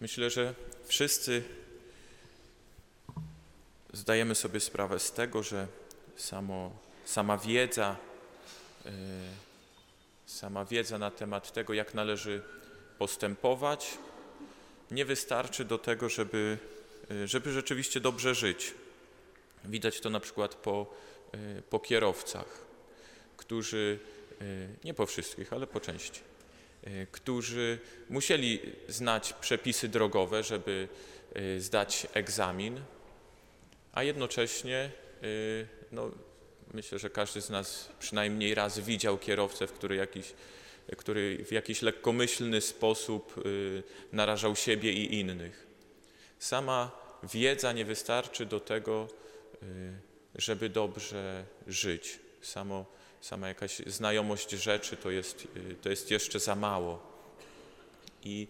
Myślę, że wszyscy zdajemy sobie sprawę z tego, że samo, sama wiedza, yy, sama wiedza na temat tego, jak należy postępować, nie wystarczy do tego, żeby, yy, żeby rzeczywiście dobrze żyć. Widać to na przykład po, yy, po kierowcach, którzy, nie po wszystkich, ale po części, którzy musieli znać przepisy drogowe, żeby zdać egzamin, a jednocześnie no, myślę, że każdy z nas przynajmniej raz widział kierowcę, w który, jakiś, który w jakiś lekkomyślny sposób narażał siebie i innych. Sama wiedza nie wystarczy do tego, żeby dobrze żyć. Samo, sama jakaś znajomość rzeczy to jest, to jest jeszcze za mało. I,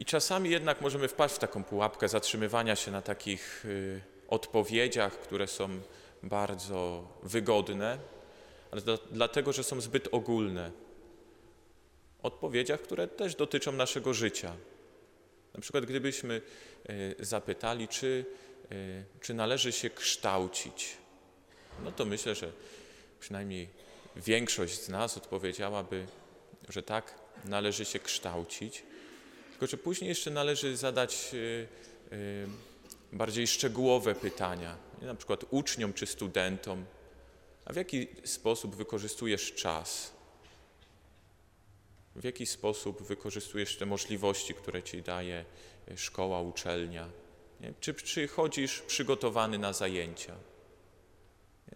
I czasami jednak możemy wpaść w taką pułapkę zatrzymywania się na takich odpowiedziach, które są bardzo wygodne, ale dlatego, że są zbyt ogólne. Odpowiedziach, które też dotyczą naszego życia. Na przykład, gdybyśmy zapytali, czy, czy należy się kształcić, no to myślę, że przynajmniej większość z nas odpowiedziałaby, że tak, należy się kształcić. Tylko, że później jeszcze należy zadać bardziej szczegółowe pytania, na przykład uczniom czy studentom, a w jaki sposób wykorzystujesz czas? W jaki sposób wykorzystujesz te możliwości, które ci daje szkoła, uczelnia? Czy przychodzisz przygotowany na zajęcia?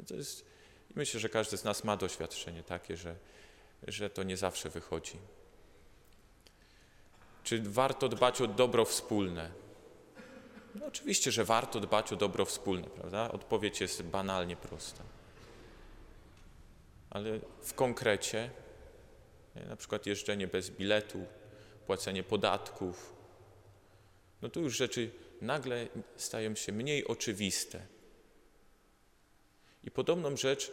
To jest, myślę, że każdy z nas ma doświadczenie takie, że, że to nie zawsze wychodzi. Czy warto dbać o dobro wspólne? No oczywiście, że warto dbać o dobro wspólne, prawda? Odpowiedź jest banalnie prosta. Ale w konkrecie, na przykład jeżdżenie bez biletu, płacenie podatków, no to już rzeczy nagle stają się mniej oczywiste. I podobną rzecz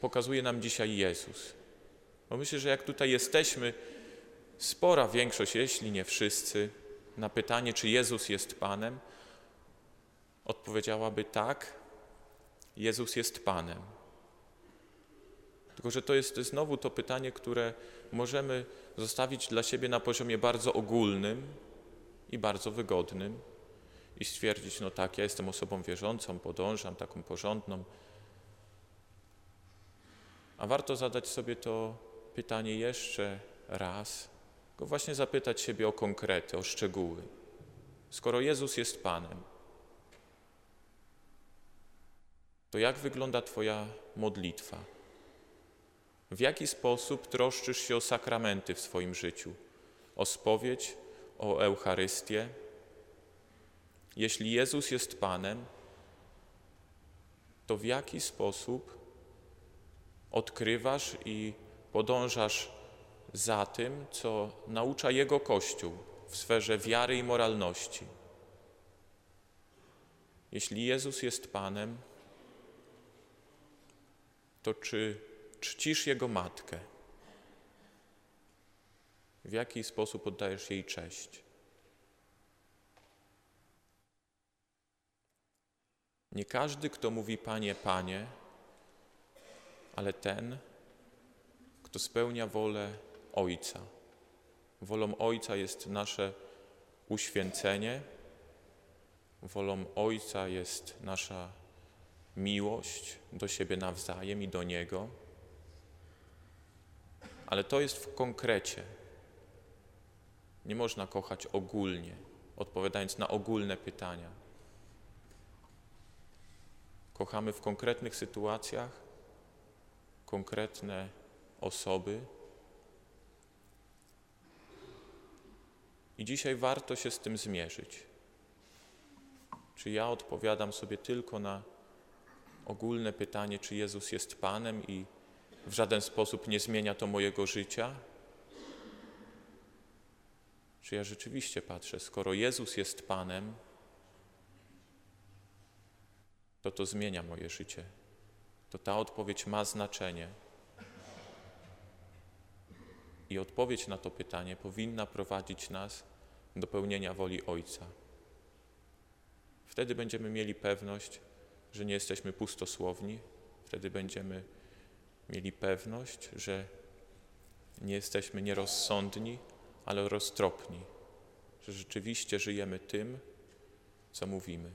pokazuje nam dzisiaj Jezus. Bo myślę, że jak tutaj jesteśmy, spora większość, jeśli nie wszyscy, na pytanie, czy Jezus jest Panem, odpowiedziałaby tak, Jezus jest Panem. Tylko, że to jest znowu to pytanie, które możemy zostawić dla siebie na poziomie bardzo ogólnym i bardzo wygodnym i stwierdzić, no tak, ja jestem osobą wierzącą, podążam taką porządną. A warto zadać sobie to pytanie jeszcze raz, go właśnie zapytać siebie o konkrety, o szczegóły. Skoro Jezus jest Panem, to jak wygląda Twoja modlitwa? W jaki sposób troszczysz się o sakramenty w swoim życiu? O spowiedź, o Eucharystię? Jeśli Jezus jest Panem, to w jaki sposób odkrywasz i podążasz za tym, co naucza Jego Kościół w sferze wiary i moralności? Jeśli Jezus jest Panem, to czy czcisz Jego matkę? W jaki sposób oddajesz jej cześć? Nie każdy, kto mówi Panie, Panie, ale ten, kto spełnia wolę Ojca. Wolą Ojca jest nasze uświęcenie, wolą Ojca jest nasza miłość do siebie nawzajem i do Niego, ale to jest w konkrecie. Nie można kochać ogólnie, odpowiadając na ogólne pytania. Kochamy w konkretnych sytuacjach, konkretne osoby. I dzisiaj warto się z tym zmierzyć. Czy ja odpowiadam sobie tylko na ogólne pytanie, czy Jezus jest Panem i w żaden sposób nie zmienia to mojego życia? Czy ja rzeczywiście patrzę, skoro Jezus jest Panem, to to zmienia moje życie. To ta odpowiedź ma znaczenie. I odpowiedź na to pytanie powinna prowadzić nas do pełnienia woli Ojca. Wtedy będziemy mieli pewność, że nie jesteśmy pustosłowni, wtedy będziemy mieli pewność, że nie jesteśmy nierozsądni, ale roztropni, że rzeczywiście żyjemy tym, co mówimy.